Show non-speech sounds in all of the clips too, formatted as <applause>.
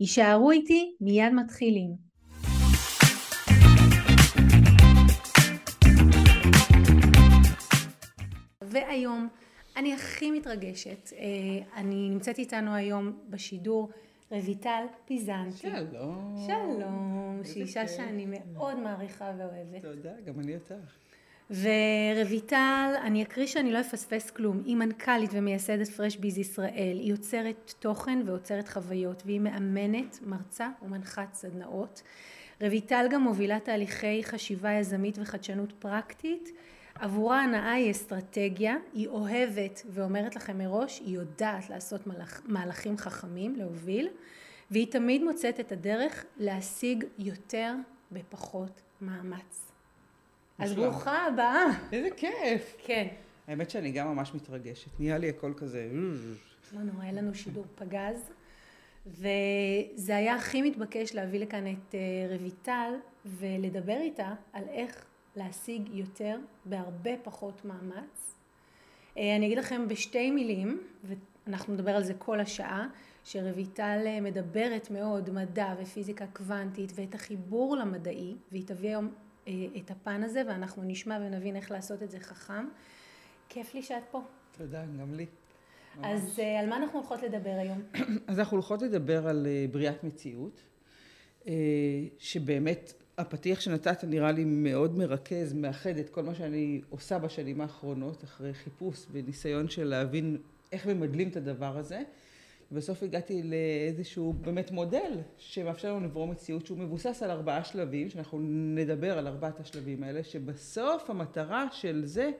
יישארו איתי, מיד מתחילים. והיום אני הכי מתרגשת, אה, אני נמצאת איתנו היום בשידור רויטל פיזנטי. שלום. שלום, שהיא אישה כיף. שאני מאוד מעריכה ואוהבת. תודה, גם אני אותך. ורויטל, אני אקריא שאני לא אפספס כלום, היא מנכ"לית ומייסדת פרש ביז ישראל, היא יוצרת תוכן ועוצרת חוויות, והיא מאמנת, מרצה ומנחת סדנאות. רויטל גם מובילה תהליכי חשיבה יזמית וחדשנות פרקטית. עבורה הנאה היא אסטרטגיה, היא אוהבת ואומרת לכם מראש, היא יודעת לעשות מהלך, מהלכים חכמים, להוביל, והיא תמיד מוצאת את הדרך להשיג יותר בפחות מאמץ. אז. ברוכה הבאה. איזה כיף. כן. האמת שאני גם ממש מתרגשת. נהיה לי הכל כזה... לא נורא, היה לנו שידור פגז, וזה היה הכי מתבקש להביא לכאן את אה, רויטל ולדבר איתה על איך להשיג יותר בהרבה פחות מאמץ. אה, אני אגיד לכם בשתי מילים, ואנחנו נדבר על זה כל השעה, שרויטל אה, מדברת מאוד מדע ופיזיקה קוונטית ואת החיבור למדעי, והיא תביא היום את הפן הזה ואנחנו נשמע ונבין איך לעשות את זה חכם. כיף לי שאת פה. תודה, גם לי. אז אה, על מה אנחנו הולכות לדבר היום? <clears throat> אז אנחנו הולכות לדבר על אה, בריאת מציאות, אה, שבאמת הפתיח שנתת נראה לי מאוד מרכז, מאחד את כל מה שאני עושה בשנים האחרונות, אחרי חיפוש וניסיון של להבין איך ממדלים את הדבר הזה. ובסוף הגעתי לאיזשהו באמת מודל שמאפשר לנו לברוא מציאות שהוא מבוסס על ארבעה שלבים, שאנחנו נדבר על ארבעת השלבים האלה, שבסוף המטרה של זה,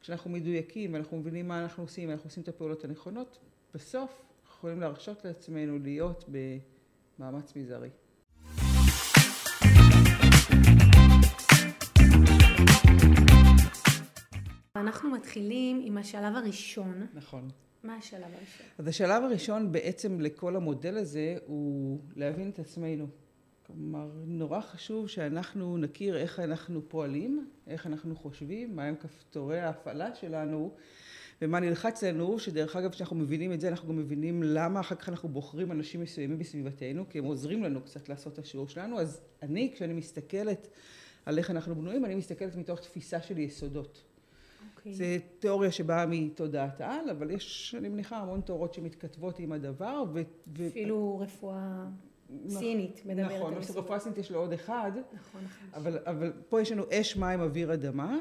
כשאנחנו מדויקים ואנחנו מבינים מה אנחנו עושים, ואנחנו עושים את הפעולות הנכונות, בסוף אנחנו יכולים להרשות לעצמנו להיות במאמץ מזערי. אנחנו מתחילים עם השלב הראשון. נכון. מה השלב הראשון? אז השלב הראשון בעצם לכל המודל הזה הוא להבין את עצמנו. כלומר, נורא חשוב שאנחנו נכיר איך אנחנו פועלים, איך אנחנו חושבים, מהם כפתורי ההפעלה שלנו ומה נלחץ לנו, שדרך אגב כשאנחנו מבינים את זה אנחנו גם מבינים למה אחר כך אנחנו בוחרים אנשים מסוימים בסביבתנו, כי הם עוזרים לנו קצת לעשות את השיעור שלנו. אז אני, כשאני מסתכלת על איך אנחנו בנויים, אני מסתכלת מתוך תפיסה של יסודות. אוקיי. זה תיאוריה שבאה מתודעת על, אבל יש, אני מניחה, המון תיאוריות שמתכתבות עם הדבר. ו... ו- אפילו רפואה נכון, סינית מדברת נכון, על אז זה. רפואה סינית יש לו עוד אחד, נכון, נכון. אבל, אבל פה יש לנו אש, מים, אוויר, אדמה,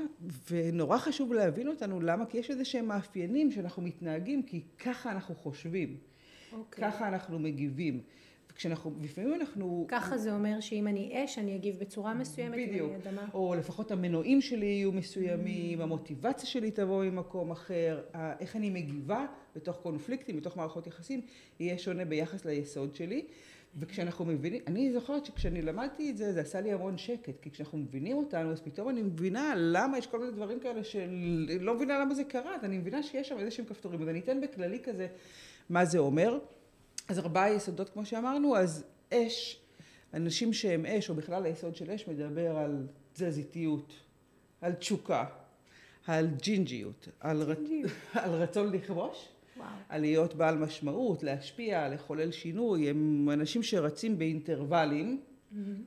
ונורא חשוב להבין אותנו, למה? כי יש איזה שהם מאפיינים שאנחנו מתנהגים, כי ככה אנחנו חושבים, אוקיי. ככה אנחנו מגיבים. וכשאנחנו, לפעמים אנחנו... ככה זה אומר שאם אני אש, אני אגיב בצורה מסוימת, אם בדיוק. אני אדמה. או לפחות המנועים שלי יהיו מסוימים, המוטיבציה שלי תבוא ממקום אחר, איך אני מגיבה בתוך קונפליקטים, בתוך מערכות יחסים, יהיה שונה ביחס ליסוד שלי. וכשאנחנו מבינים, אני זוכרת שכשאני למדתי את זה, זה עשה לי המון שקט, כי כשאנחנו מבינים אותנו, אז פתאום אני מבינה למה יש כל מיני דברים כאלה שלא מבינה למה זה קרה, אז אני מבינה שיש שם איזה שהם כפתורים, אז אני אתן בכללי כזה מה זה אומר. אז ארבעה יסודות כמו שאמרנו, אז אש, אנשים שהם אש, או בכלל היסוד של אש, מדבר על תזזיתיות, על תשוקה, על ג'ינג'יות, על, רצ... על רצון לכבוש, וואו. על להיות בעל משמעות, להשפיע, לחולל שינוי, הם אנשים שרצים באינטרוולים,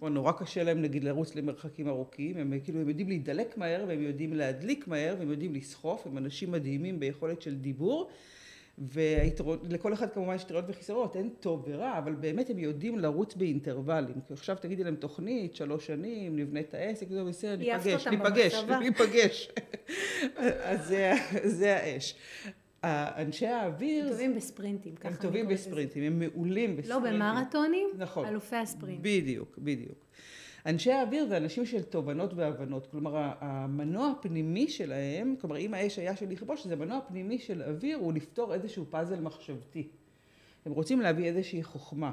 או נורא קשה להם נגיד לרוץ למרחקים ארוכים, הם כאילו הם יודעים להידלק מהר והם יודעים להדליק מהר והם יודעים לסחוף, הם אנשים מדהימים ביכולת של דיבור. ולכל אחד כמובן יש יתרונות וחיסרונות, אין טוב ורע, אבל באמת הם יודעים לרוץ באינטרוולים. כי עכשיו תגידי להם תוכנית, שלוש שנים, נבנה את העסק, זה בסדר, ניפגש, ניפגש. <laughs> ניפגש. אז זה, זה האש. אנשי האוויר, הם טובים בספרינטים, ככה הם טובים. בספרינטים, הם מעולים לא בספרינטים. במרתונים, נכון. אלופי הספרינט. בדיוק, בדיוק. אנשי האוויר זה אנשים של תובנות והבנות, כלומר המנוע הפנימי שלהם, כלומר אם האש היה של לכבוש, זה מנוע פנימי של אוויר הוא לפתור איזשהו פאזל מחשבתי. הם רוצים להביא איזושהי חוכמה.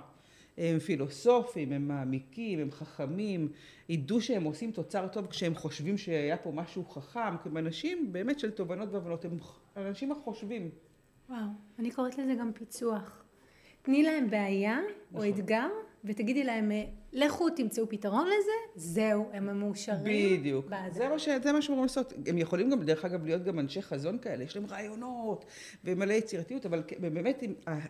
הם פילוסופים, הם מעמיקים, הם חכמים, ידעו שהם עושים תוצר טוב כשהם חושבים שהיה פה משהו חכם, כי הם אנשים באמת של תובנות והבנות, הם אנשים החושבים. וואו, אני קוראת לזה גם פיצוח. תני להם בעיה נכון. או אתגר, ותגידי להם, לכו תמצאו פתרון לזה, זהו, הם מאושרים. בדיוק. זה מה, ש, זה מה שאומרים לעשות. הם יכולים גם, דרך אגב, להיות גם אנשי חזון כאלה, יש להם רעיונות ומלא יצירתיות, אבל באמת,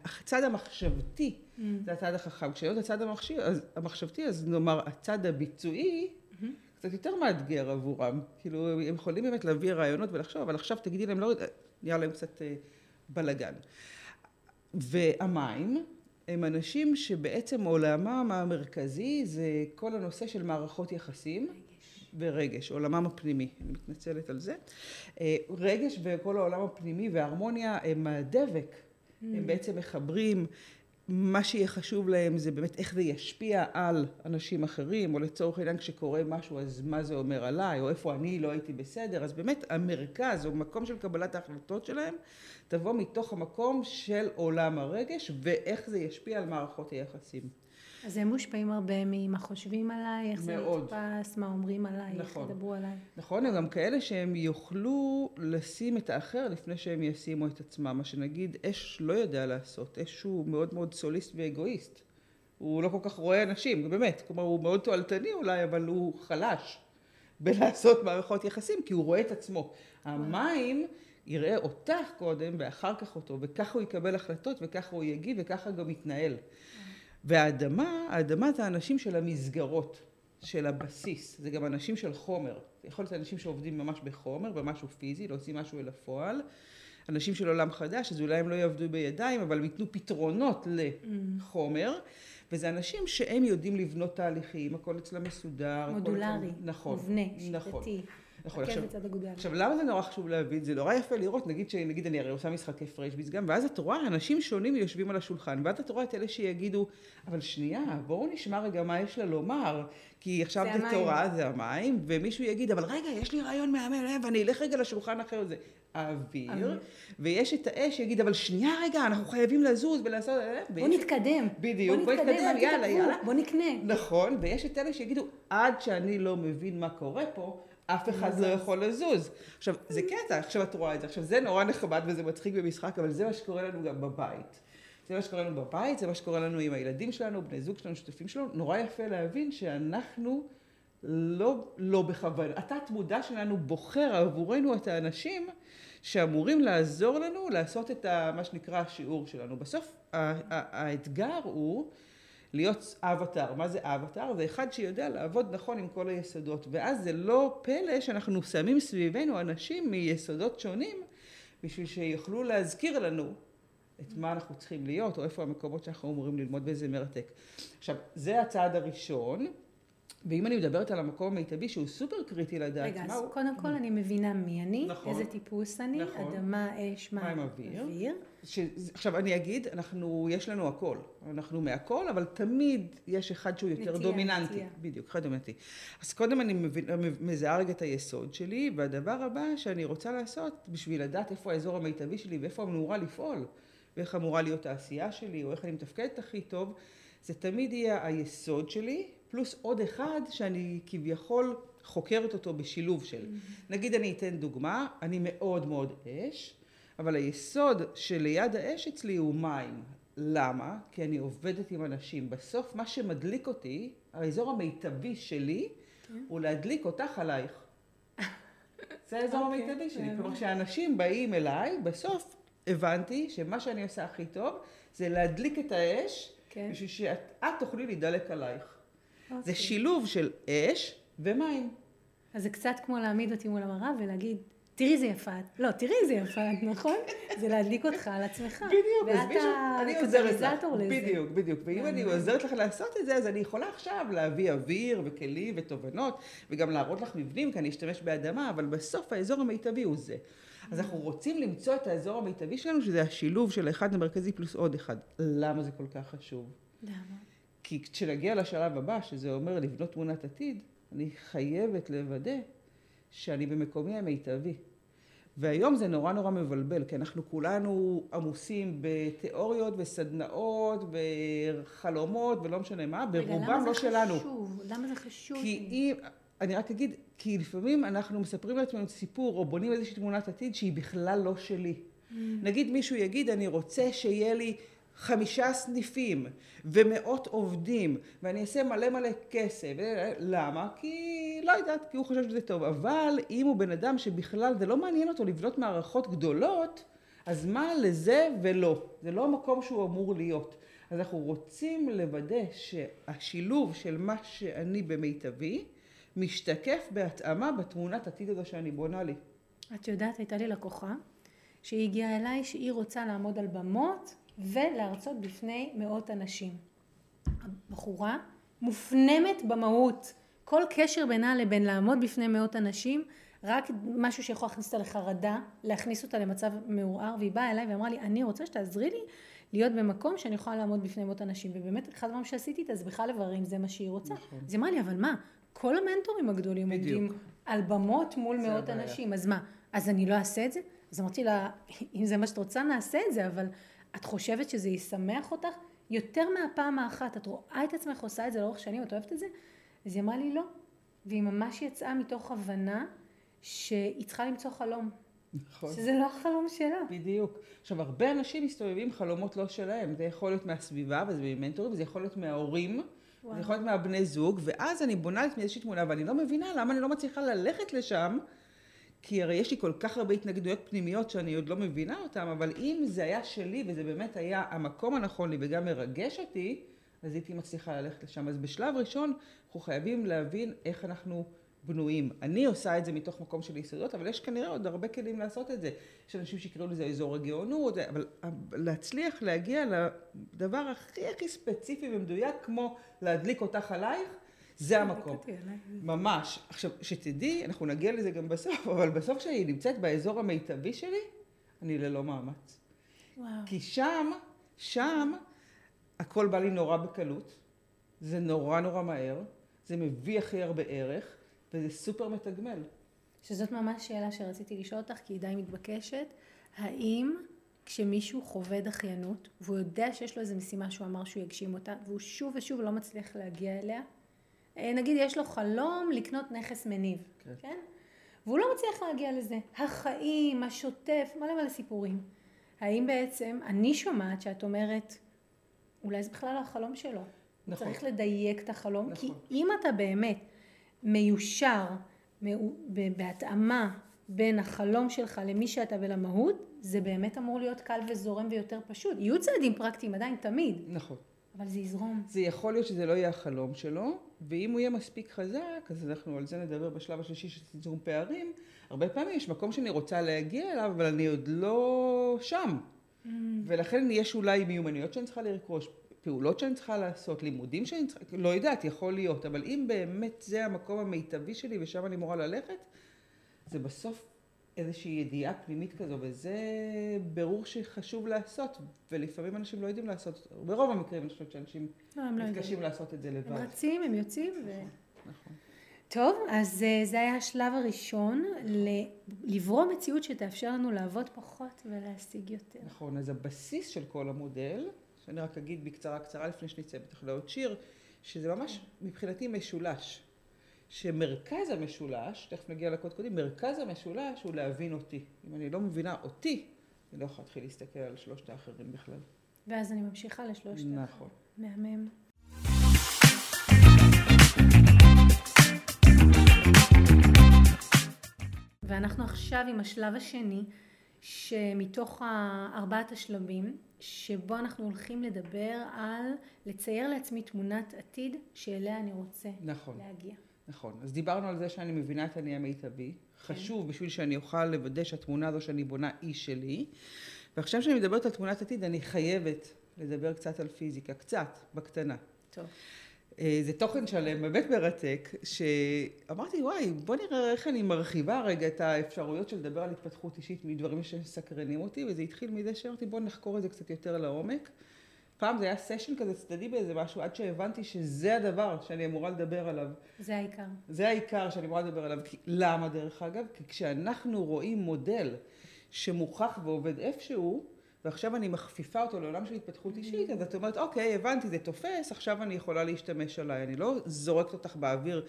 הצד המחשבתי mm. זה הצד החכם. כשהיות הצד המחשב, אז, המחשבתי, אז נאמר, הצד הביצועי, mm-hmm. קצת יותר מאתגר עבורם. כאילו, הם יכולים באמת להביא רעיונות ולחשוב, אבל עכשיו תגידי להם, לא, נהיה להם קצת אה, בלאגן. והמים, הם אנשים שבעצם עולמם המרכזי זה כל הנושא של מערכות יחסים. ורגש, עולמם הפנימי, אני מתנצלת על זה. אה, רגש וכל העולם הפנימי וההרמוניה הם הדבק, mm. הם בעצם מחברים מה שיהיה חשוב להם זה באמת איך זה ישפיע על אנשים אחרים, או לצורך העניין כשקורה משהו אז מה זה אומר עליי, או איפה אני לא הייתי בסדר, אז באמת המרכז או מקום של קבלת ההחלטות שלהם תבוא מתוך המקום של עולם הרגש ואיך זה ישפיע על מערכות היחסים. אז הם מושפעים הרבה ממה חושבים עליי, איך מאוד. זה נתפס, מה אומרים עליי, נכון. איך ידברו עליי. נכון, הם גם כאלה שהם יוכלו לשים את האחר לפני שהם ישימו את עצמם. מה שנגיד אש לא יודע לעשות, אש הוא מאוד מאוד סוליסט ואגואיסט. הוא לא כל כך רואה אנשים, באמת. כלומר, הוא מאוד תועלתני אולי, אבל הוא חלש בלעשות מערכות יחסים, כי הוא רואה את עצמו. המים... יראה אותך קודם ואחר כך אותו, וככה הוא יקבל החלטות וככה הוא יגיב וככה גם יתנהל. והאדמה, האדמה זה האנשים של המסגרות, של הבסיס, זה גם אנשים של חומר. זה יכול להיות אנשים שעובדים ממש בחומר, במשהו פיזי, להוציא משהו אל הפועל. אנשים של עולם חדש, אז אולי הם לא יעבדו בידיים, אבל הם ייתנו פתרונות לחומר. וזה אנשים שהם יודעים לבנות תהליכים, הכל אצלם מסודר. מודולרי, נכון, מובנה, נכון. שיטתי. נכון, עכשיו, עכשיו למה זה נורא חשוב להבין? זה נורא יפה לראות, נגיד שנגיד אני הרי עושה משחקי פריישביס גם, ואז את רואה אנשים שונים יושבים על השולחן, ואז את רואה את אלה שיגידו, אבל שנייה, בואו נשמע רגע מה יש לה לומר, כי עכשיו זה, זה תורה, זה המים, ומישהו יגיד, אבל רגע, יש לי רעיון מהמם, ואני אלך רגע לשולחן אחר, זה האוויר, ויש את האש שיגיד, אבל שנייה רגע, אנחנו חייבים לזוז ולעשות... בוא נתקדם. בדיוק, בוא נתקדם, יאללה, יאללה. בוא נקנה. נכון, ויש את אלה שיגידו, עד שאני לא מבין מה קורה פה, אף אחד לא יכול לזוז. עכשיו, זה קטע, עכשיו את רואה את זה. עכשיו, זה נורא נחמד וזה מצחיק במשחק, אבל זה מה שקורה לנו גם בבית. זה מה שקורה לנו בבית, זה מה שקורה לנו עם הילדים שלנו, בני זוג שלנו, שותפים שלנו. נורא יפה להבין שאנחנו לא, לא בכוונה. התת מודע שלנו בוחר עבורנו את האנשים שאמורים לעזור לנו לעשות את ה, מה שנקרא השיעור שלנו. בסוף האתגר הוא להיות אבטאר. מה זה אבטאר? זה אחד שיודע לעבוד נכון עם כל היסודות. ואז זה לא פלא שאנחנו שמים סביבנו אנשים מיסודות שונים בשביל שיוכלו להזכיר לנו את מה אנחנו צריכים להיות, או איפה המקומות שאנחנו אמורים ללמוד, וזה מרתק. עכשיו, זה הצעד הראשון. ואם אני מדברת על המקום המיטבי שהוא סופר קריטי לדעת רגע, אז קודם כל אני מבינה מי אני, נכון, איזה טיפוס אני, נכון, אדמה, אש, מים, אוויר. אוויר. ש... עכשיו אני אגיד, אנחנו, יש לנו הכל, אנחנו מהכל, אבל תמיד יש אחד שהוא יותר נטייה, דומיננטי. נטייה. בדיוק, אחד דומיננטי. אז קודם אני מזהה רגע את היסוד שלי, והדבר הבא שאני רוצה לעשות, בשביל לדעת איפה האזור המיטבי שלי ואיפה אמורה לפעול, ואיך אמורה להיות העשייה שלי, או איך אני מתפקדת הכי טוב, זה תמיד יהיה היסוד שלי, פלוס עוד אחד שאני כביכול חוקרת אותו בשילוב של. Mm-hmm. נגיד אני אתן דוגמה, אני מאוד מאוד אש, אבל היסוד שליד האש אצלי הוא מים. למה? כי אני עובדת עם אנשים. בסוף מה שמדליק אותי, האזור המיטבי שלי. כן. הוא להדליק אותך עלייך. <laughs> זה האזור okay. אוקיי, המיטבי שלי. כלומר, כשאנשים באים אליי, בסוף הבנתי שמה שאני עושה הכי טוב, זה להדליק את האש. כן. בשביל שאת תוכלי להידלק עלייך. זה אוקיי. שילוב של אש ומים. אז זה קצת כמו להעמיד אותי מול המראה ולהגיד, תראי איזה יפה את. לא, תראי איזה יפה את, <laughs> נכון? זה להדליק אותך על עצמך. בדיוק, אז מישהו, אני עוזרת לך. לזה. בדיוק, בדיוק. ואם אני עוזרת לך לעשות את זה, אז אני יכולה עכשיו להביא אוויר וכלים ותובנות, וגם להראות לך מבנים, כי אני אשתמש באדמה, אבל בסוף האזור המיטבי הוא זה. אז אנחנו רוצים למצוא את האזור המיטבי שלנו, שזה השילוב של האחד המרכזי פלוס עוד אחד. למה זה כל כך חשוב? למה? כי כשנגיע לשלב הבא, שזה אומר לבנות תמונת עתיד, אני חייבת לוודא שאני במקומי המיטבי. והיום זה נורא נורא מבלבל, כי אנחנו כולנו עמוסים בתיאוריות וסדנאות וחלומות ולא משנה מה, ברובם לא שלנו. רגע, למה זה חשוב? למה זה חשוב? כי אם, אני רק אגיד, כי לפעמים אנחנו מספרים לעצמנו סיפור או בונים איזושהי תמונת עתיד שהיא בכלל לא שלי. Mm. נגיד מישהו יגיד, אני רוצה שיהיה לי חמישה סניפים ומאות עובדים ואני אעשה מלא מלא כסף. למה? כי לא יודעת, כי הוא חושב שזה טוב. אבל אם הוא בן אדם שבכלל זה לא מעניין אותו לבנות מערכות גדולות, אז מה לזה ולא? זה לא המקום שהוא אמור להיות. אז אנחנו רוצים לוודא שהשילוב של מה שאני במיטבי משתקף בהתאמה בתמונת עתיד הזו שאני בונה לי. את יודעת, הייתה לי לקוחה שהיא הגיעה אליי שהיא רוצה לעמוד על במות ולהרצות בפני מאות אנשים. הבחורה מופנמת במהות. כל קשר בינה לבין לעמוד בפני מאות אנשים, רק משהו שיכול להכניס אותה לחרדה, להכניס אותה למצב מעורער, והיא באה אליי ואמרה לי, אני רוצה שתעזרי לי להיות במקום שאני יכולה לעמוד בפני מאות אנשים. ובאמת, אחד הדברים שעשיתי איתה זה בכלל לברר אם זה מה שהיא רוצה. נכון. אז היא אמרה לי, אבל מה, כל המנטורים הגדולים בדיוק. עומדים על במות מול מאות הבעיה. אנשים, אז מה, אז אני לא אעשה את זה? אז אמרתי לה, אם זה מה שאת רוצה, נעשה את זה, אבל את חושבת שזה ישמח אותך? יותר מהפעם האחת, את רואה את עצמך עושה את זה לאורך שנים, את אוהבת את זה? אז היא אמרה לי לא. והיא ממש יצאה מתוך הבנה שהיא צריכה למצוא חלום. נכון. שזה לא החלום שלה. בדיוק. עכשיו, הרבה אנשים מסתובבים חלומות לא שלהם. זה יכול להיות מהסביבה, וזה ממנטורים, וזה יכול להיות מההורים, וואו. זה יכול להיות מהבני זוג, ואז אני בונה לעצמי איזושהי תמונה, ואני לא מבינה למה אני לא מצליחה ללכת לשם, כי הרי יש לי כל כך הרבה התנגדויות פנימיות שאני עוד לא מבינה אותן, אבל אם זה היה שלי, וזה באמת היה המקום הנכון לי וגם מרגש אותי, אז הייתי מצליחה ללכת לשם. אז בשלב ראשון אנחנו חייבים להבין איך אנחנו בנויים. אני עושה את זה מתוך מקום של יסודות, אבל יש כנראה עוד הרבה כלים לעשות את זה. יש אנשים שיקראו לזה אזור הגאונות, אבל להצליח להגיע לדבר הכי הכי ספציפי ומדויק, כמו להדליק אותך עלייך, זה המקום. ממש. עכשיו, שתדעי, אנחנו נגיע לזה גם בסוף, אבל בסוף כשאני נמצאת באזור המיטבי שלי, אני ללא מאמץ. וואו. כי שם, שם, הכל בא לי נורא בקלות, זה נורא נורא מהר, זה מביא הכי הרבה ערך, וזה סופר מתגמל. שזאת ממש שאלה שרציתי לשאול אותך, כי היא די מתבקשת. האם כשמישהו חווה דחיינות, והוא יודע שיש לו איזו משימה שהוא אמר שהוא יגשים אותה, והוא שוב ושוב לא מצליח להגיע אליה, נגיד יש לו חלום לקנות נכס מניב, כן? כן? והוא לא מצליח להגיע לזה. החיים, השוטף, מלא מלא סיפורים. האם בעצם, אני שומעת שאת אומרת, אולי זה בכלל החלום שלו. נכון. צריך לדייק את החלום, נכון. כי אם אתה באמת מיושר, בהתאמה בין החלום שלך למי שאתה ולמהות, זה באמת אמור להיות קל וזורם ויותר פשוט. יהיו צעדים פרקטיים עדיין, תמיד. נכון. אבל זה יזרום. זה יכול להיות שזה לא יהיה החלום שלו, ואם הוא יהיה מספיק חזק, אז אנחנו על זה נדבר בשלב השלישי של צמצום פערים. הרבה פעמים יש מקום שאני רוצה להגיע אליו, אבל אני עוד לא שם. Mm. ולכן יש אולי מיומנויות שאני צריכה לרכוש, פעולות שאני צריכה לעשות, לימודים שאני צריכה, לא יודעת, יכול להיות, אבל אם באמת זה המקום המיטבי שלי ושם אני אמורה ללכת, זה בסוף איזושהי ידיעה פנימית כזו, וזה ברור שחשוב לעשות, ולפעמים אנשים לא יודעים לעשות, ברוב המקרים אני חושבת שאנשים לא, לא מתקשים לא לעשות את זה לבד. הם רצים, הם יוצאים. ו... נכון. נכון. טוב, אז אה, זה היה השלב הראשון, לברוא מציאות שתאפשר לנו לעבוד פחות ולהשיג יותר. נכון, אז הבסיס של כל המודל, שאני רק אגיד בקצרה קצרה לפני שנצא בתחילת שיר, שזה ממש מבחינתי משולש. שמרכז המשולש, תכף נגיע לקוד קודים, מרכז המשולש הוא להבין אותי. אם אני לא מבינה אותי, אני לא יכולה להתחיל להסתכל על שלושת האחרים בכלל. ואז אני ממשיכה לשלושת האחרים. נכון. מהמם. ואנחנו עכשיו עם השלב השני, שמתוך ארבעת השלבים, שבו אנחנו הולכים לדבר על לצייר לעצמי תמונת עתיד שאליה אני רוצה נכון. להגיע. נכון. אז דיברנו על זה שאני מבינה את אני המיטבי. כן. חשוב בשביל שאני אוכל לוודא שהתמונה הזו שאני בונה היא שלי. ועכשיו שאני מדברת על תמונת עתיד, אני חייבת לדבר קצת על פיזיקה. קצת, בקטנה. טוב. אה, זה תוכן שלם, באמת מרתק, שאמרתי, וואי, בוא נראה איך אני מרחיבה רגע את האפשרויות של לדבר על התפתחות אישית מדברים שמסקרנים אותי, וזה התחיל מזה שאמרתי, בוא נחקור את זה קצת יותר לעומק. פעם זה היה סשן כזה צדדי באיזה משהו, עד שהבנתי שזה הדבר שאני אמורה לדבר עליו. זה העיקר. זה העיקר שאני אמורה לדבר עליו. כי, למה דרך אגב? כי כשאנחנו רואים מודל שמוכח ועובד איפשהו, ועכשיו אני מכפיפה אותו לעולם של התפתחות אישית, אז את אומרת, אוקיי, הבנתי, זה תופס, עכשיו אני יכולה להשתמש עליי. אני לא זורקת אותך באוויר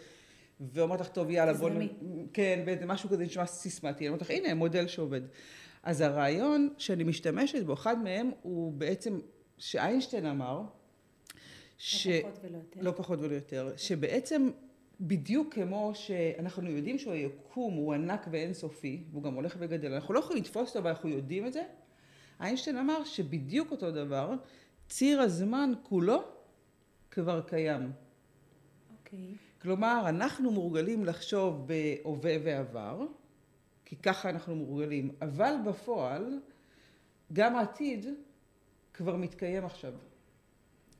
ואומרת לך, טוב, יאללה, בוא... תזרמי. כן, באיזה משהו כזה נשמע סיסמטי. אני אומרת לך, הנה, מודל שעובד. אז הרעיון שאני משתמשת בו, אחד מהם הוא בעצם, שאיינשטיין אמר, ש... לא פחות ולא יותר. לא פחות ולא יותר, שבעצם בדיוק כמו שאנחנו יודעים שהיקום הוא ענק ואינסופי, והוא גם הולך וגדל, אנחנו לא יכולים לתפוס אותו, אבל אנחנו יודעים את זה, איינשטיין אמר שבדיוק אותו דבר, ציר הזמן כולו כבר קיים. אוקיי. כלומר, אנחנו מורגלים לחשוב בהווה ועבר, כי ככה אנחנו מורגלים, אבל בפועל, גם העתיד כבר מתקיים עכשיו.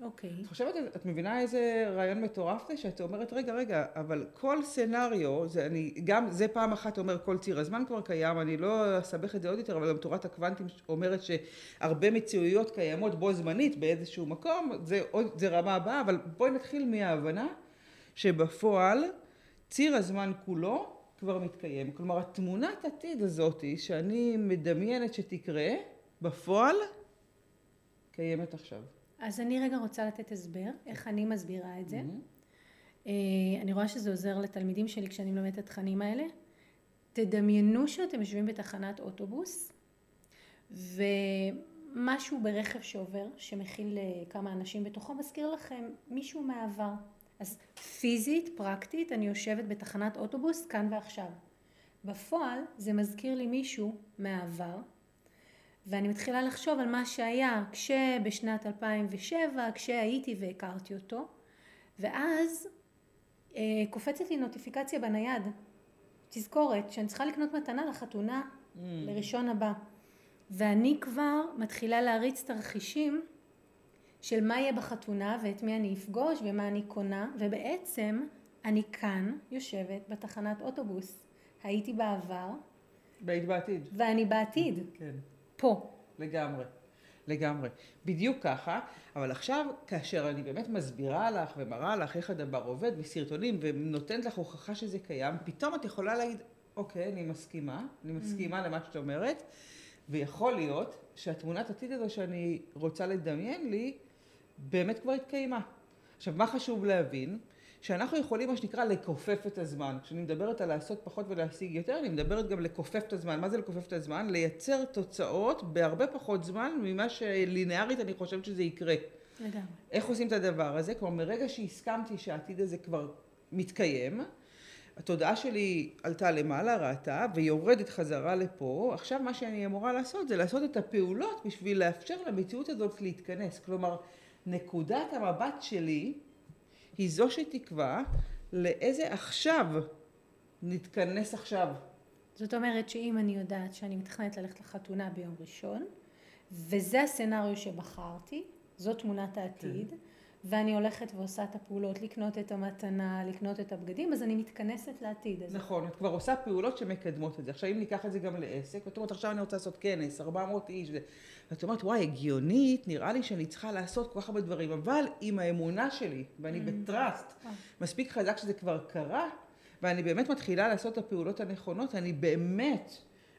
אוקיי. את חושבת, את מבינה איזה רעיון מטורף זה? שאת אומרת, רגע, רגע, אבל כל סצנריו, זה אני, גם זה פעם אחת אומר כל ציר הזמן כבר קיים, אני לא אסבך את זה עוד יותר, אבל גם תורת הקוונטים אומרת שהרבה מציאויות קיימות בו זמנית באיזשהו מקום, זה, עוד, זה רמה הבאה, אבל בואי נתחיל מההבנה שבפועל ציר הזמן כולו כבר מתקיים. כלומר, התמונת עתיד הזאת שאני מדמיינת שתקרה, בפועל קיימת עכשיו. אז אני רגע רוצה לתת הסבר, איך אני מסבירה את זה. Mm-hmm. אני רואה שזה עוזר לתלמידים שלי כשאני מלמדת את התכנים האלה. תדמיינו שאתם יושבים בתחנת אוטובוס, ומשהו ברכב שעובר, שמכיל כמה אנשים בתוכו, מזכיר לכם מישהו מהעבר. אז פיזית, פרקטית, אני יושבת בתחנת אוטובוס כאן ועכשיו. בפועל זה מזכיר לי מישהו מהעבר, ואני מתחילה לחשוב על מה שהיה כשבשנת 2007, כשהייתי והכרתי אותו, ואז אה, קופצת לי נוטיפיקציה בנייד, תזכורת שאני צריכה לקנות מתנה לחתונה Mm. לראשון הבא. ואני כבר מתחילה להריץ תרחישים של מה יהיה בחתונה ואת מי אני אפגוש ומה אני קונה, ובעצם אני כאן יושבת בתחנת אוטובוס. הייתי בעבר והיית בעתיד. ואני בעתיד, כן. פה. לגמרי, לגמרי. בדיוק ככה, אבל עכשיו, כאשר אני באמת מסבירה לך ומראה לך איך הדבר עובד בסרטונים ונותנת לך הוכחה שזה קיים, פתאום את יכולה להגיד, אוקיי, אני מסכימה, אני מסכימה למה שאת אומרת, ויכול להיות שהתמונת עתיד הזו שאני רוצה לדמיין לי, באמת כבר התקיימה. עכשיו, מה חשוב להבין? שאנחנו יכולים, מה שנקרא, לכופף את הזמן. כשאני מדברת על לעשות פחות ולהשיג יותר, אני מדברת גם לכופף את הזמן. מה זה לכופף את הזמן? לייצר תוצאות בהרבה פחות זמן ממה שלינארית אני חושבת שזה יקרה. לגמרי. איך עושים את הדבר הזה? כלומר, מרגע שהסכמתי שהעתיד הזה כבר מתקיים, התודעה שלי עלתה למעלה, ראתה, ויורדת חזרה לפה. עכשיו מה שאני אמורה לעשות זה לעשות את הפעולות בשביל לאפשר למציאות הזאת להתכנס. כלומר, נקודת המבט שלי היא זו שתקבע לאיזה עכשיו נתכנס עכשיו. זאת אומרת שאם אני יודעת שאני מתכננת ללכת לחתונה ביום ראשון, וזה הסצנריו שבחרתי, זו תמונת העתיד, ואני הולכת ועושה את הפעולות, לקנות את המתנה, לקנות את הבגדים, אז אני מתכנסת לעתיד הזה. נכון, את כבר עושה פעולות שמקדמות את זה. עכשיו אם ניקח את זה גם לעסק, ואת אומרת עכשיו אני רוצה לעשות כנס, 400 איש, ואת אומרת וואי הגיונית, נראה לי שאני צריכה לעשות כל כך הרבה דברים, אבל עם האמונה שלי, ואני בטראסט, אה. מספיק חזק שזה כבר קרה, ואני באמת מתחילה לעשות את הפעולות הנכונות, אני באמת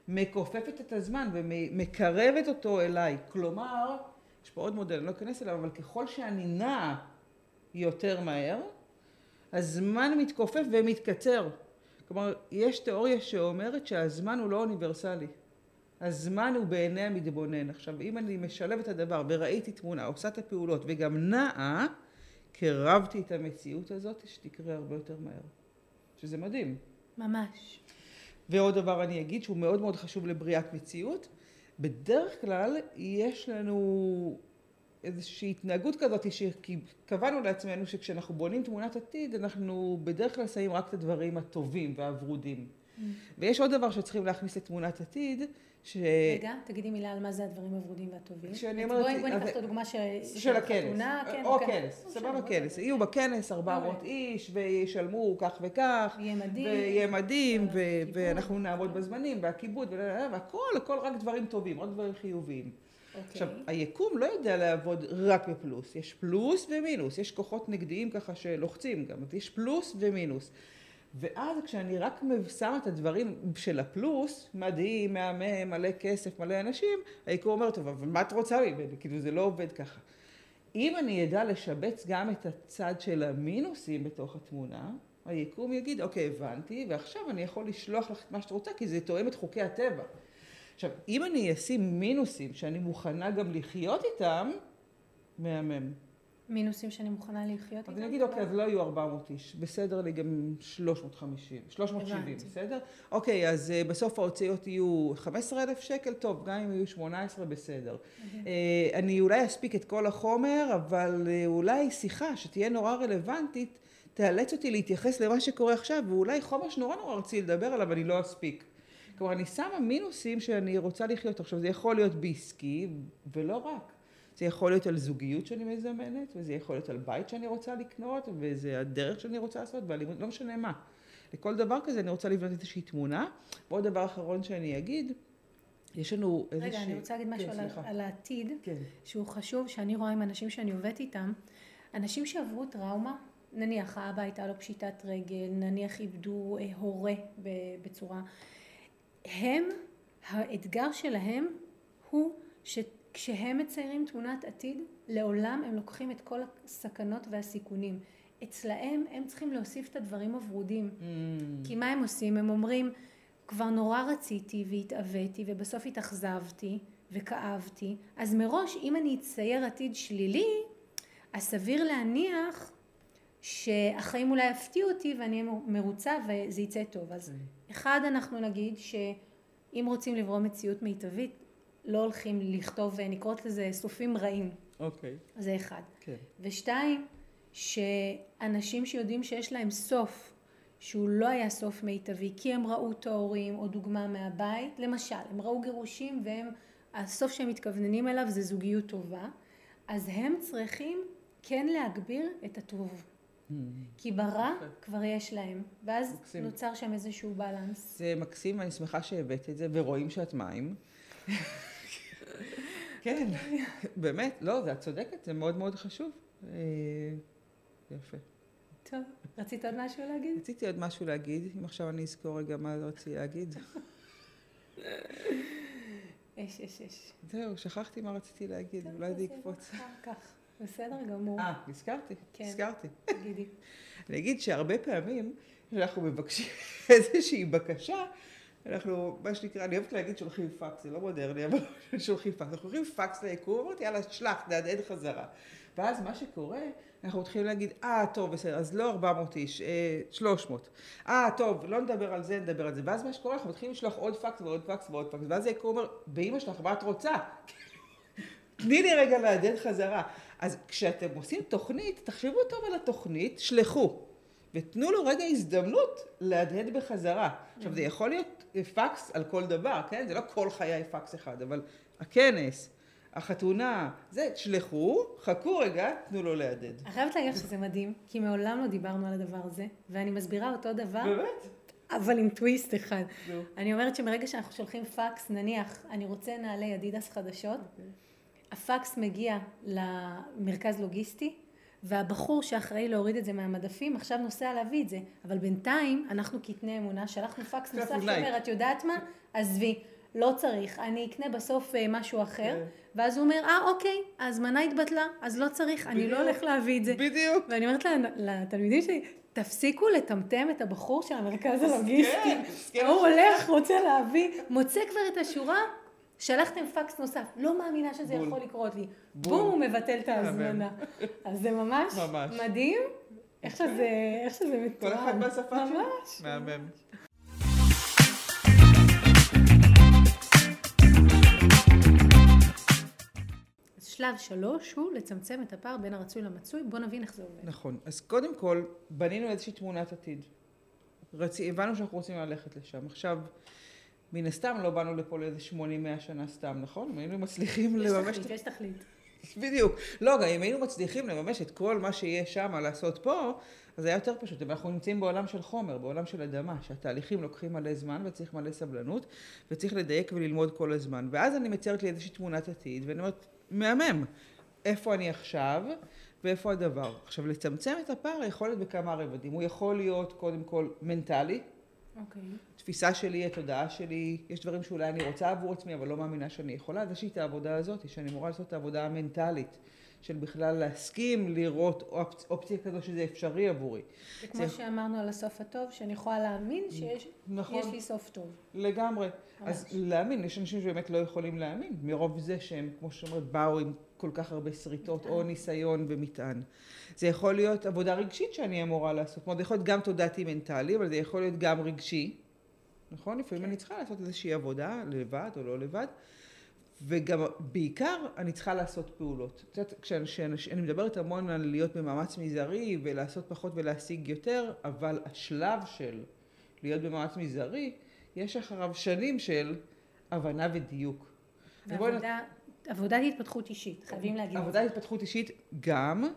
מכופפת את הזמן ומקרבת אותו אליי. כלומר, יש פה עוד מודל, אני לא אכנס אליו, אבל ככל שאני נעה יותר מהר, הזמן מתכופף ומתקצר. כלומר, יש תיאוריה שאומרת שהזמן הוא לא אוניברסלי. הזמן הוא בעיני המתבונן. עכשיו, אם אני משלבת את הדבר וראיתי תמונה, עושה את הפעולות וגם נעה, קרבתי את המציאות הזאת שתקרה הרבה יותר מהר. שזה מדהים. ממש. ועוד דבר אני אגיד שהוא מאוד מאוד חשוב לבריאת מציאות. בדרך כלל יש לנו איזושהי התנהגות כזאת שקבענו לעצמנו שכשאנחנו בונים תמונת עתיד אנחנו בדרך כלל שמים רק את הדברים הטובים והוורודים. ויש עוד דבר שצריכים להכניס לתמונת עתיד, ש... רגע, תגידי מילה על מה זה הדברים הוורודים והטובים. כשאני אומרת- בואי ניקח את הדוגמה של הכנס, חתונה, כן, או כן. כנס, לא סבבה כנס, יהיו בכנס 400 איש וישלמו כך וכך, יהיה מדהים. ויהיה מדהים, והכיבוד. ואנחנו נעמוד בזמנים, והכיבוד, והכל, הכל רק דברים טובים, רק דברים חיוביים. עכשיו, היקום לא יודע לעבוד רק בפלוס, יש פלוס ומינוס, יש כוחות נגדיים ככה שלוחצים גם, אז יש פלוס ומינוס. ואז כשאני רק שמה את הדברים של הפלוס, מדהים, מהמם, מלא כסף, מלא אנשים, היקום אומר, טוב, אבל מה את רוצה ממני? כאילו זה לא עובד ככה. אם אני אדע לשבץ גם את הצד של המינוסים בתוך התמונה, היקום יגיד, אוקיי, הבנתי, ועכשיו אני יכול לשלוח לך את מה שאת רוצה, כי זה תואם את חוקי הטבע. עכשיו, אם אני אשים מינוסים שאני מוכנה גם לחיות איתם, מהמם. מינוסים שאני מוכנה לחיות איתם? אז אני אגיד, אוקיי, אז לא יהיו 400 איש, בסדר לי גם 350, 370, הבנתי. בסדר? אוקיי, אז uh, בסוף ההוצאות יהיו 15,000 שקל, טוב, גם אם יהיו 18, בסדר. Uh, אני אולי אספיק את כל החומר, אבל uh, אולי שיחה שתהיה נורא רלוונטית, תאלץ אותי להתייחס למה שקורה עכשיו, ואולי חומר שנורא נורא רציתי לדבר עליו, אני לא אספיק. כלומר, אני שמה מינוסים שאני רוצה לחיות. עכשיו, זה יכול להיות בעסקי, ולא רק. זה יכול להיות על זוגיות שאני מזמנת, וזה יכול להיות על בית שאני רוצה לקנות, וזה הדרך שאני רוצה לעשות, ואלימות, לא משנה מה. לכל דבר כזה אני רוצה לבנות איזושהי תמונה. ועוד דבר אחרון שאני אגיד, יש לנו איזושהי... רגע, אני רוצה להגיד משהו כן, על, על העתיד, כן. שהוא חשוב, שאני רואה עם אנשים שאני עובדת איתם, אנשים שעברו טראומה, נניח האבא הייתה לו פשיטת רגל, נניח איבדו אה, הורה בצורה, הם, האתגר שלהם הוא שכשהם מציירים תמונת עתיד, לעולם הם לוקחים את כל הסכנות והסיכונים. אצלהם הם צריכים להוסיף את הדברים הוורודים. Mm. כי מה הם עושים? הם אומרים, כבר נורא רציתי והתאוויתי ובסוף התאכזבתי וכאבתי, אז מראש אם אני אצייר עתיד שלילי, אז סביר להניח שהחיים אולי יפתיעו אותי ואני אהיה מרוצה וזה יצא טוב. אז mm. אחד, אנחנו נגיד שאם רוצים לברוא מציאות מיטבית, לא הולכים לכתוב, נקרא לזה סופים רעים. אוקיי. Okay. זה אחד. כן. Okay. ושתיים, שאנשים שיודעים שיש להם סוף, שהוא לא היה סוף מיטבי, כי הם ראו את ההורים, או דוגמה מהבית, למשל, הם ראו גירושים והם, הסוף שהם מתכווננים אליו זה זוגיות טובה, אז הם צריכים כן להגביר את הטוב. כי ברע כבר יש להם, ואז מקסים. נוצר שם איזשהו בלנס. זה מקסים, אני שמחה שהבאת את זה, ורואים שאת מים. כן, באמת, לא, את צודקת, זה מאוד מאוד חשוב. אה, יפה. טוב, רצית עוד משהו להגיד? רציתי עוד משהו להגיד, אם עכשיו אני אזכור רגע מה רציתי להגיד. אש, אש, אש. זהו, שכחתי מה רציתי להגיד, אולי זה יקפוץ. כך. בסדר גמור. אה, הזכרתי, כן. הזכרתי. תגידי. אני אגיד שהרבה פעמים כשאנחנו מבקשים <laughs> איזושהי בקשה, אנחנו, מה שנקרא, אני אוהבת להגיד שולחים פקס, זה לא מודרני, אבל <laughs> שולחים פקס. אנחנו שולחים פקס ליקום, אמרתי, יאללה, שלח, נהדהד חזרה. ואז מה שקורה, אנחנו מתחילים להגיד, אה, טוב, בסדר, אז לא 400 איש, אה, 300. אה, טוב, לא נדבר על זה, נדבר על זה. ואז מה שקורה, אנחנו מתחילים לשלוח עוד פקס ועוד פקס ועוד פקס. ואז היקום אומר, באמא שלך, מה את רוצה? <laughs> תני לי רגע להדהד חזרה. אז כשאתם עושים תוכנית, תחשבו טוב על התוכנית, שלחו. ותנו לו רגע הזדמנות להדהד בחזרה. עכשיו, זה יכול להיות פקס על כל דבר, כן? זה לא כל חיי פקס אחד, אבל הכנס, החתונה, זה, תשלחו, חכו רגע, תנו לו להדהד. אני חייבת להגיד שזה מדהים, כי מעולם לא דיברנו על הדבר הזה, ואני מסבירה אותו דבר. באמת? אבל עם טוויסט אחד. אני אומרת שמרגע שאנחנו שולחים פקס, נניח, אני רוצה נעלי אדידס חדשות, okay. אוקיי. הפקס מגיע למרכז לוגיסטי, והבחור שאחראי להוריד את זה מהמדפים עכשיו נוסע להביא את זה, אבל בינתיים אנחנו קטני אמונה, שלחנו פקס נוסף שאומר, את יודעת מה? עזבי, לא צריך, אני אקנה בסוף אה, משהו אחר, כן. ואז הוא אומר, אה אוקיי, ההזמנה התבטלה, אז לא צריך, אני לא הולך להביא את זה. בדיוק. ואני אומרת לתלמידים שלי, תפסיקו לטמטם את הבחור של המרכז הלוגיסטי. הוא הולך, רוצה להביא, מוצא כבר את השורה, שלחתם פקס נוסף, לא מאמינה שזה בול. יכול לקרות לי. בול. בום, הוא מבטל את ההזמנה. אז זה ממש, ממש. מדהים, איך שזה, איך שזה מתואר. כל אחד בשפה שלו. ממש. מהמם. שלב שלוש הוא לצמצם את הפער בין הרצוי למצוי, בוא נבין איך זה עובד. נכון, אז קודם כל בנינו איזושהי תמונת עתיד. רצ... הבנו שאנחנו רוצים ללכת לשם. עכשיו, מן הסתם לא באנו לפה לאיזה 80-100 שנה סתם, נכון? אם היינו מצליחים לממש... יש תכלית, יש תכלית. בדיוק. לא, גם אם היינו מצליחים לממש את כל מה שיש שם לעשות פה, אז היה יותר פשוט. אבל אנחנו נמצאים בעולם של חומר, בעולם של אדמה, שהתהליכים לוקחים מלא זמן וצריך מלא סבלנות, וצריך לדייק וללמוד כל הזמן. ואז אני מציירת לי איזושהי תמונת עתיד, ואני אומרת, מהמם, איפה אני עכשיו? ואיפה הדבר. עכשיו, לצמצם את הפער יכול להיות בכמה רבדים. הוא יכול להיות קודם כל מנטלי. אוקיי. תפיסה שלי, התודעה שלי, יש דברים שאולי אני רוצה עבור עצמי, אבל לא מאמינה שאני יכולה. אז יש לי את העבודה הזאת, שאני אמורה לעשות את העבודה המנטלית. של בכלל להסכים לראות אופצ... אופציה כזו שזה אפשרי עבורי. זה כמו זה... שאמרנו על הסוף הטוב, שאני יכולה להאמין שיש נכון, לי סוף טוב. לגמרי. ממש. אז להאמין, יש אנשים שבאמת לא יכולים להאמין, מרוב זה שהם, כמו שאומרת, באו עם כל כך הרבה שריטות או ניסיון ומטען. זה יכול להיות עבודה רגשית שאני אמורה לעשות, זאת אומרת, זה יכול להיות גם תודעתי מנטלי, אבל זה יכול להיות גם רגשי, נכון? לפעמים כן. אני צריכה לעשות איזושהי עבודה, לבד או לא לבד. וגם בעיקר אני צריכה לעשות פעולות. את יודעת, כשאני מדברת המון על להיות במאמץ מזערי ולעשות פחות ולהשיג יותר, אבל השלב של להיות במאמץ מזערי, יש אחריו שנים של הבנה ודיוק. ועבודה, עבודת התפתחות אישית, חייבים להגיד. עבודת התפתחות אישית גם,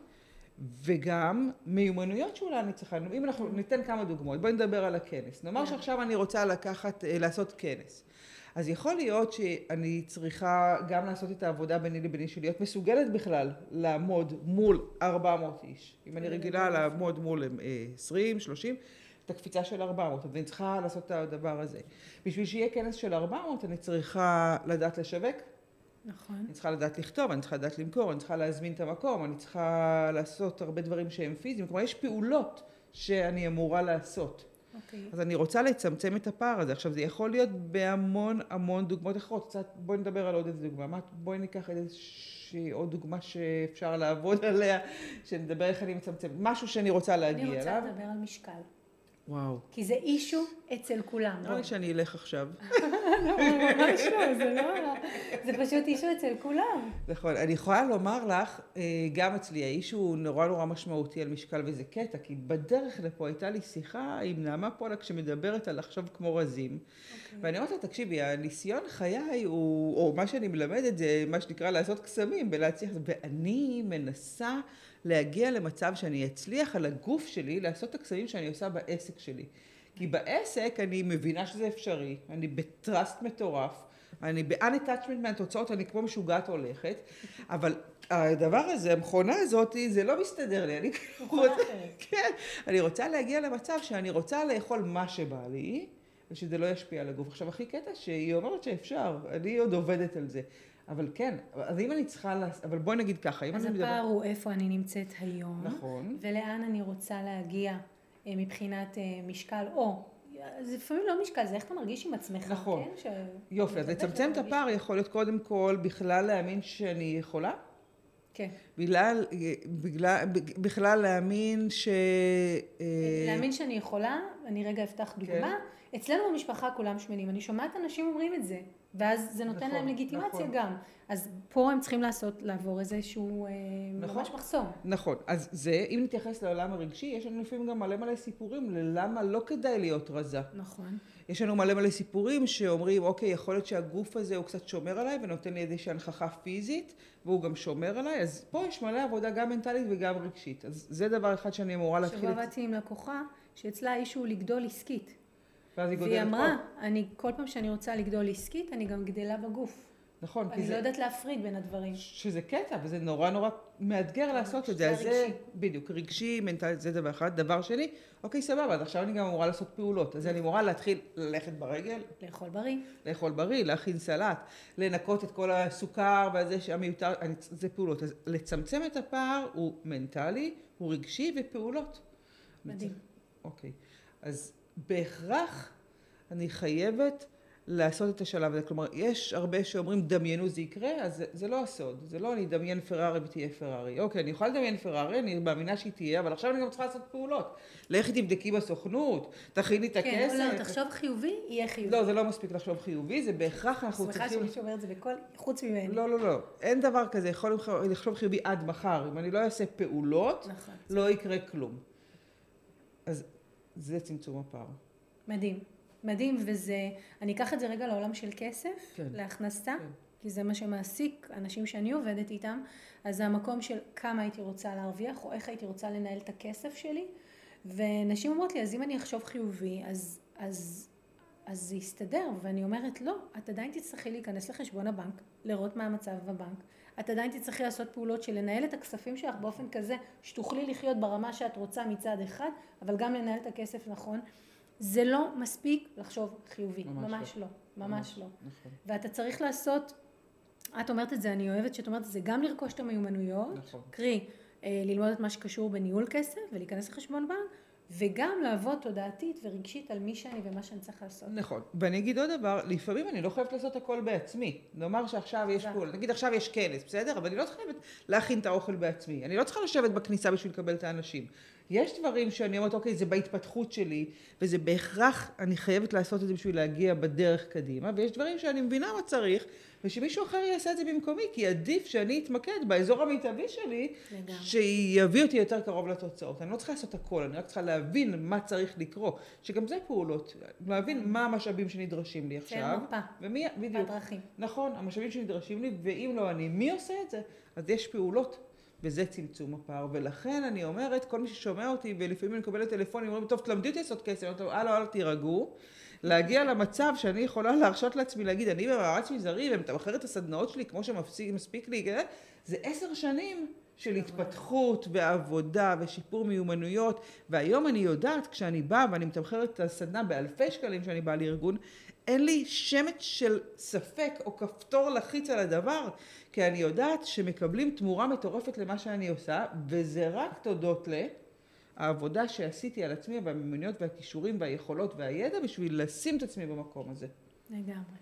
וגם מיומנויות שאולי אני צריכה, אם אנחנו ניתן כמה דוגמאות, בואי נדבר על הכנס. נאמר שעכשיו אני רוצה לקחת, אה, לעשות כנס. אז יכול להיות שאני צריכה גם לעשות את העבודה ביני לביני שלי, להיות מסוגלת בכלל לעמוד מול 400 איש. אם אני רגילה לעמוד מול 20, אה, 30, את הקפיצה של 400, אז אני צריכה לעשות את הדבר הזה. בשביל שיהיה כנס של 400 אני צריכה לדעת לשווק. נכון. אני צריכה לדעת לכתוב, אני צריכה לדעת למכור, אני צריכה להזמין את המקום, אני צריכה לעשות הרבה דברים שהם פיזיים. כלומר, יש פעולות שאני אמורה לעשות. אוקיי. אז אני רוצה לצמצם את הפער הזה. עכשיו, זה יכול להיות בהמון המון דוגמאות אחרות. קצת, בואי נדבר על עוד איזה דוגמה. בואי ניקח איזושהי עוד דוגמה שאפשר לעבוד <laughs> עליה, שנדבר איך אני מצמצמת. משהו שאני רוצה להגיע אליו. אני רוצה לדבר על משקל. וואו. כי זה אישו אצל כולם. נראה לי שאני אלך עכשיו. <laughs> לא, ממש לא, זה לא... זה פשוט אישו אצל כולם. נכון. אני יכולה לומר לך, אה, גם אצלי, האישו הוא נורא נורא משמעותי על משקל, וזה קטע, כי בדרך לפה הייתה לי שיחה עם נעמה פולק שמדברת על לחשוב כמו רזים. אוקיי. ואני אומרת לה, תקשיבי, הניסיון חיי הוא, או מה שאני מלמדת זה מה שנקרא לעשות קסמים ולהצליח, ואני מנסה להגיע למצב שאני אצליח על הגוף שלי לעשות את הקסמים שאני עושה בעסק שלי. כי בעסק אני מבינה שזה אפשרי, אני בטראסט מטורף, אני ב-unattachment מהתוצאות, אני כמו משוגעת הולכת, אבל הדבר הזה, המכונה הזאת, זה לא מסתדר לי. אני רוצה, כן, אני רוצה להגיע למצב שאני רוצה לאכול מה שבא לי, ושזה לא ישפיע על הגוף. עכשיו, הכי קטע שהיא אומרת שאפשר, אני עוד עובדת על זה. אבל כן, אז אם אני צריכה, לה... אבל בואי נגיד ככה, אם אני מדבר... אז הפער הוא איפה אני נמצאת היום. נכון. ולאן אני רוצה להגיע אה, מבחינת אה, משקל, או, זה לפעמים לא משקל, זה איך אתה מרגיש עם עצמך, נכון. כן? ש... יופי, אז לצמצם את הפער יכול להיות קודם כל בכלל להאמין שאני יכולה. כן. בגלל, בגלל, בכלל להאמין ש... אה, להאמין שאני יכולה, אני רגע אפתח דוגמה. כן. אצלנו במשפחה כולם שמנים, אני שומעת אנשים אומרים את זה. ואז זה נותן נכון, להם לגיטימציה נכון. גם. אז פה הם צריכים לעשות, לעבור איזשהו אה, נכון, ממש מחסום. נכון. אז זה, אם נתייחס לעולם הרגשי, יש לנו לפעמים גם מלא מלא סיפורים ללמה לא כדאי להיות רזה. נכון. יש לנו מלא מלא סיפורים שאומרים, אוקיי, יכול להיות שהגוף הזה הוא קצת שומר עליי ונותן לי איזושהי הנכחה פיזית, והוא גם שומר עליי, אז פה יש מלא עבודה גם מנטלית וגם רגשית. אז זה דבר אחד שאני אמורה להתחיל... שבוע עבדתי עם לקוחה, שאצלה האיש הוא לגדול עסקית. והיא אמרה, אני, כל פעם שאני רוצה לגדול עסקית, אני גם גדלה בגוף. נכון, כי זה... אני לא יודעת להפריד בין הדברים. שזה קטע, וזה נורא נורא מאתגר לעשות את זה. זה רגשי. בדיוק, רגשי, מנטלי, זה דבר אחד. דבר שני, אוקיי, סבבה, אז עכשיו אני גם אמורה לעשות פעולות. אז אני אמורה להתחיל ללכת ברגל. לאכול בריא. לאכול בריא, להכין סלט, לנקות את כל הסוכר והזה שהמיותר, זה פעולות. אז לצמצם את הפער הוא מנטלי, הוא רגשי ופעולות. מדהים. אוקיי. אז בהכרח אני חייבת לעשות את השלב הזה. כלומר, יש הרבה שאומרים דמיינו זה יקרה, אז זה, זה לא הסוד. זה לא אני אדמיין פרארי ותהיה פרארי. אוקיי, אני יכולה לדמיין פרארי, אני מאמינה שהיא תהיה, אבל עכשיו אני גם צריכה לעשות פעולות. לכי תבדקי בסוכנות, תכיני את כן, הכסף. כן, לא, תחשוב חיובי, יהיה חיובי. לא, זה לא מספיק לחשוב חיובי, זה בהכרח אנחנו צריכים... שמחה שמישהו אומר את זה בכל, חוץ ממני. לא, לא, לא. אין דבר כזה, יכול לחשוב חיובי עד מחר. אם אני לא אעשה פעולות, נכון. לא יקרה כלום. אז זה צמצום הפער. מדהים. מדהים, וזה, אני אקח את זה רגע לעולם של כסף, כן. להכנסה. כן. כי זה מה שמעסיק אנשים שאני עובדת איתם, אז זה המקום של כמה הייתי רוצה להרוויח, או איך הייתי רוצה לנהל את הכסף שלי, ונשים אומרות לי, אז אם אני אחשוב חיובי, אז, אז, אז זה יסתדר, ואני אומרת, לא, את עדיין תצטרכי להיכנס לחשבון הבנק, לראות מה המצב בבנק, את עדיין תצטרכי לעשות פעולות של לנהל את הכספים שלך באופן כזה שתוכלי לחיות ברמה שאת רוצה מצד אחד, אבל גם לנהל את הכסף נכון. זה לא מספיק לחשוב חיובי, ממש, ממש לא. לא, ממש, ממש לא. נכון. ואתה צריך לעשות, את אומרת את זה, אני אוהבת שאת אומרת את זה, גם לרכוש את המיומנויות, נכון. קרי, אה, ללמוד את מה שקשור בניהול כסף ולהיכנס לחשבון בנק, וגם לעבוד תודעתית ורגשית על מי שאני ומה שאני צריך לעשות. נכון. ואני אגיד עוד דבר, לפעמים אני לא חייבת לעשות הכל בעצמי. נאמר שעכשיו יש פה, נגיד עכשיו יש כנס, בסדר? אבל אני לא חייבת להכין את האוכל בעצמי. אני לא צריכה לשבת בכניסה בשביל לקבל את האנשים. יש דברים שאני אומרת, אוקיי, זה בהתפתחות שלי, וזה בהכרח, אני חייבת לעשות את זה בשביל להגיע בדרך קדימה, ויש דברים שאני מבינה מה צריך, ושמישהו אחר יעשה את זה במקומי, כי עדיף שאני אתמקד באזור המיטבי שלי, שיביא אותי יותר קרוב לתוצאות. אני לא צריכה לעשות הכל, אני רק צריכה להבין מה צריך לקרות, שגם זה פעולות, להבין מה המשאבים שנדרשים לי עכשיו. כן, מפה. ומי, בדיוק. הדרכים. נכון, המשאבים שנדרשים לי, ואם לא אני, מי עושה את זה? אז יש פעולות וזה צמצום הפער. ולכן אני אומרת, כל מי ששומע אותי, ולפעמים אני מקבלת טלפונים, אומרים, טוב, תלמדי אותי לעשות כסף, אני אומרת, הלאה, הלאה, תירגעו. להגיע למצב שאני יכולה להרשות לעצמי להגיד, אני במאמץ מזערי ומתמחר את הסדנאות שלי כמו שמספיק לי, כן? זה עשר שנים של התפתחות ועבודה ושיפור מיומנויות, והיום אני יודעת, כשאני באה ואני מתמחרת את הסדנה באלפי שקלים שאני באה לארגון, אין לי שמץ של ספק או כפתור לחיץ על הדבר, כי אני יודעת שמקבלים תמורה מטורפת למה שאני עושה, וזה רק תודות לעבודה שעשיתי על עצמי והמיומנויות והכישורים והיכולות והידע בשביל לשים את עצמי במקום הזה. לגמרי.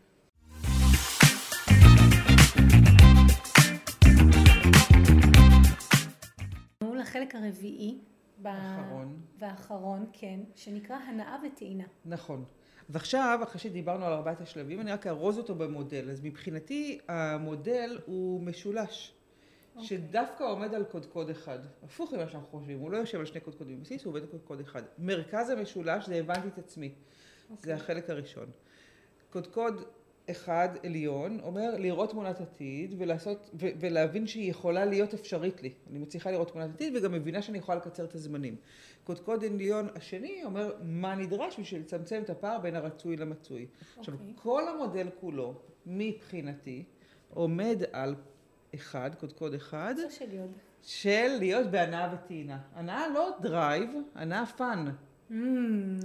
לחלק הרביעי. האחרון. והאחרון, כן, שנקרא הנאה וטעינה. נכון. ועכשיו, אחרי שדיברנו על ארבעת השלבים, אני רק ארוז אותו במודל. אז מבחינתי המודל הוא משולש. Okay. אוקיי. שדווקא עומד על קודקוד אחד. הפוך ממה שאנחנו חושבים, הוא לא יושב על שני קודקודים בבסיס, הוא עובד על קודקוד אחד. מרכז המשולש זה הבנתי את עצמי. Okay. זה אוקיי. החלק הראשון. קודקוד אחד עליון אומר לראות תמונת עתיד ולעשות, ו- ולהבין שהיא יכולה להיות אפשרית לי. אני מצליחה לראות תמונת עתיד וגם מבינה שאני יכולה לקצר את הזמנים. קודקוד עליון השני אומר מה נדרש בשביל לצמצם את הפער בין הרצוי למצוי. Okay. עכשיו אוקיי. כל המודל כולו מבחינתי עומד על אחד, קודקוד אחד. של להיות בהנאה וטעינה. הנאה לא drive, הנאה fun. Mm,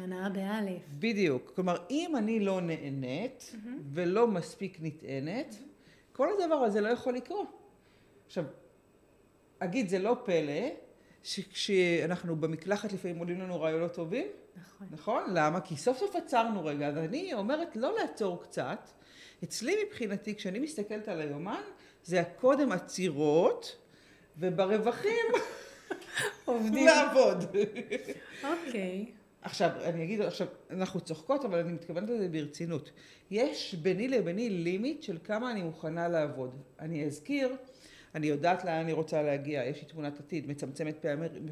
הנאה באלף. בדיוק. כלומר, אם אני לא נהנית mm-hmm. ולא מספיק נטענת, mm-hmm. כל הדבר הזה לא יכול לקרות. עכשיו, אגיד, זה לא פלא שכשאנחנו במקלחת לפעמים עולים לנו רעיונות טובים. נכון. נכון? למה? כי סוף סוף עצרנו רגע. אז אני אומרת לא לעצור קצת. אצלי מבחינתי, כשאני מסתכלת על היומן, זה הקודם עצירות, וברווחים <laughs> עובדים. לעבוד. אוקיי. עכשיו, אני אגיד, עכשיו, אנחנו צוחקות, אבל אני מתכוונת לזה ברצינות. יש ביני לביני לימיט של כמה אני מוכנה לעבוד. אני אזכיר, אני יודעת לאן אני רוצה להגיע, יש לי תמונת עתיד, מצמצמת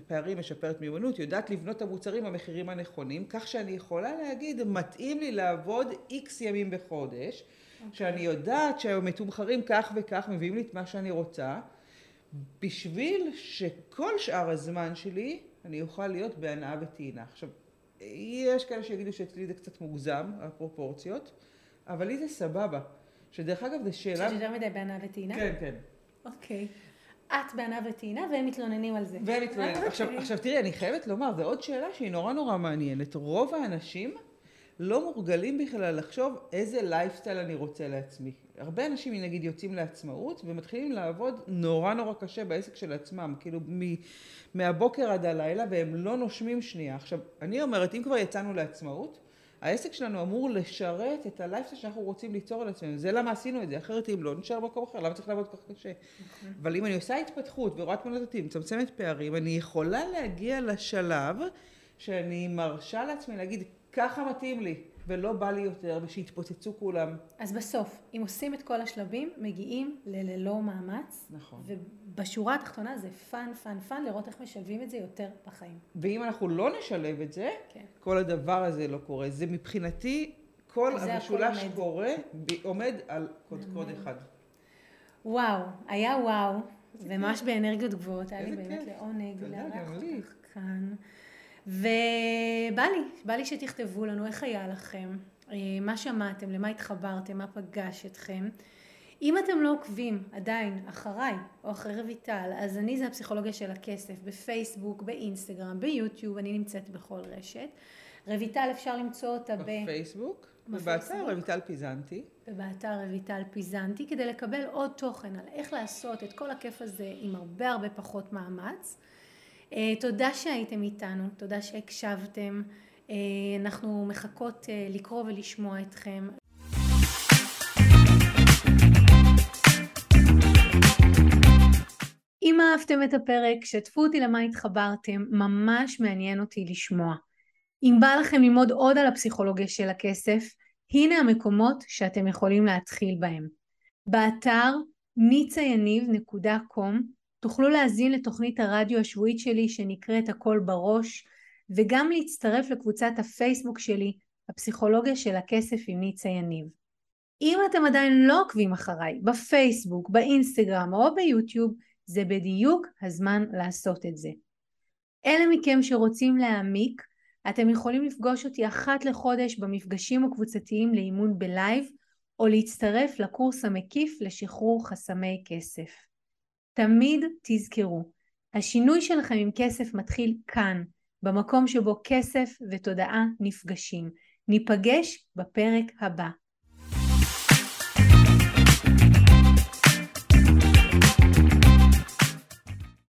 פערים, משפרת מיומנות, יודעת לבנות את המוצרים במחירים הנכונים, כך שאני יכולה להגיד, מתאים לי לעבוד איקס ימים בחודש, okay. אוקיי. שאני יודעת שהיום מתומחרים כך וכך, מביאים לי את מה שאני רוצה, בשביל שכל שאר הזמן שלי אני אוכל להיות בהנאה וטעינה. עכשיו, יש כאלה שיגידו שאצלי זה קצת מוגזם, הפרופורציות, אבל לי זה סבבה. שדרך אגב, זו שאלה... שיש יותר מדי בהנאה וטעינה? כן, כן. אוקיי. את בהנאה וטעינה והם מתלוננים על זה. והם מתלוננים. אוקיי. עכשיו, עכשיו תראי, אני חייבת לומר, זו עוד שאלה שהיא נורא נורא מעניינת. רוב האנשים לא מורגלים בכלל לחשוב איזה לייפסטייל אני רוצה לעצמי. הרבה אנשים נגיד יוצאים לעצמאות ומתחילים לעבוד נורא נורא קשה בעסק של עצמם, כאילו מ, מהבוקר עד הלילה והם לא נושמים שנייה. עכשיו, אני אומרת, אם כבר יצאנו לעצמאות, העסק שלנו אמור לשרת את הלייפסטייל שאנחנו רוצים ליצור על עצמנו. זה למה עשינו את זה, אחרת אם לא נשאר במקום אחר, למה צריך לעבוד כל כך קשה? נכון. אבל אם אני עושה התפתחות ורואה תמונת עתיד, מצמצמת פערים, אני יכולה להגיע לשלב שאני מרשה לעצמי להגיד, ככה מתאים לי. ולא בא לי יותר, ושיתפוצצו כולם. אז בסוף, אם עושים את כל השלבים, מגיעים ללא מאמץ. נכון. ובשורה התחתונה זה fun, fun, fun, לראות איך משלבים את זה יותר בחיים. ואם אנחנו לא נשלב את זה, כן. כל הדבר הזה לא קורה. זה מבחינתי, כל המשולש קורה, עומד על קודקוד אחד. וואו, היה וואו, וממש באנרגיות גבוהות, היה לי באמת. לעונג לארח. אותך כאן. ובא לי, בא לי שתכתבו לנו איך היה לכם, אה, מה שמעתם, למה התחברתם, מה פגש אתכם. אם אתם לא עוקבים עדיין אחריי או אחרי רויטל, אז אני זה הפסיכולוגיה של הכסף, בפייסבוק, באינסטגרם, ביוטיוב, אני נמצאת בכל רשת. רויטל אפשר למצוא אותה ב... בפייסבוק, בפייסבוק. ובאתר רויטל פיזנטי. ובאתר רויטל פיזנטי כדי לקבל עוד תוכן על איך לעשות את כל הכיף הזה עם הרבה הרבה פחות מאמץ. אה, תודה שהייתם איתנו, תודה שהקשבתם. אה, אנחנו מחכות אה, לקרוא ולשמוע אתכם. אם אהבתם את הפרק, שתפו אותי למה התחברתם, ממש מעניין אותי לשמוע. אם בא לכם ללמוד עוד על הפסיכולוגיה של הכסף, הנה המקומות שאתם יכולים להתחיל בהם. באתר ניצayניב.com תוכלו להזין לתוכנית הרדיו השבועית שלי שנקראת הכל בראש וגם להצטרף לקבוצת הפייסבוק שלי הפסיכולוגיה של הכסף עם ניצה יניב. אם אתם עדיין לא עוקבים אחריי בפייסבוק, באינסטגרם או ביוטיוב זה בדיוק הזמן לעשות את זה. אלה מכם שרוצים להעמיק אתם יכולים לפגוש אותי אחת לחודש במפגשים הקבוצתיים לאימון בלייב או להצטרף לקורס המקיף לשחרור חסמי כסף. תמיד תזכרו, השינוי שלכם עם כסף מתחיל כאן, במקום שבו כסף ותודעה נפגשים. ניפגש בפרק הבא.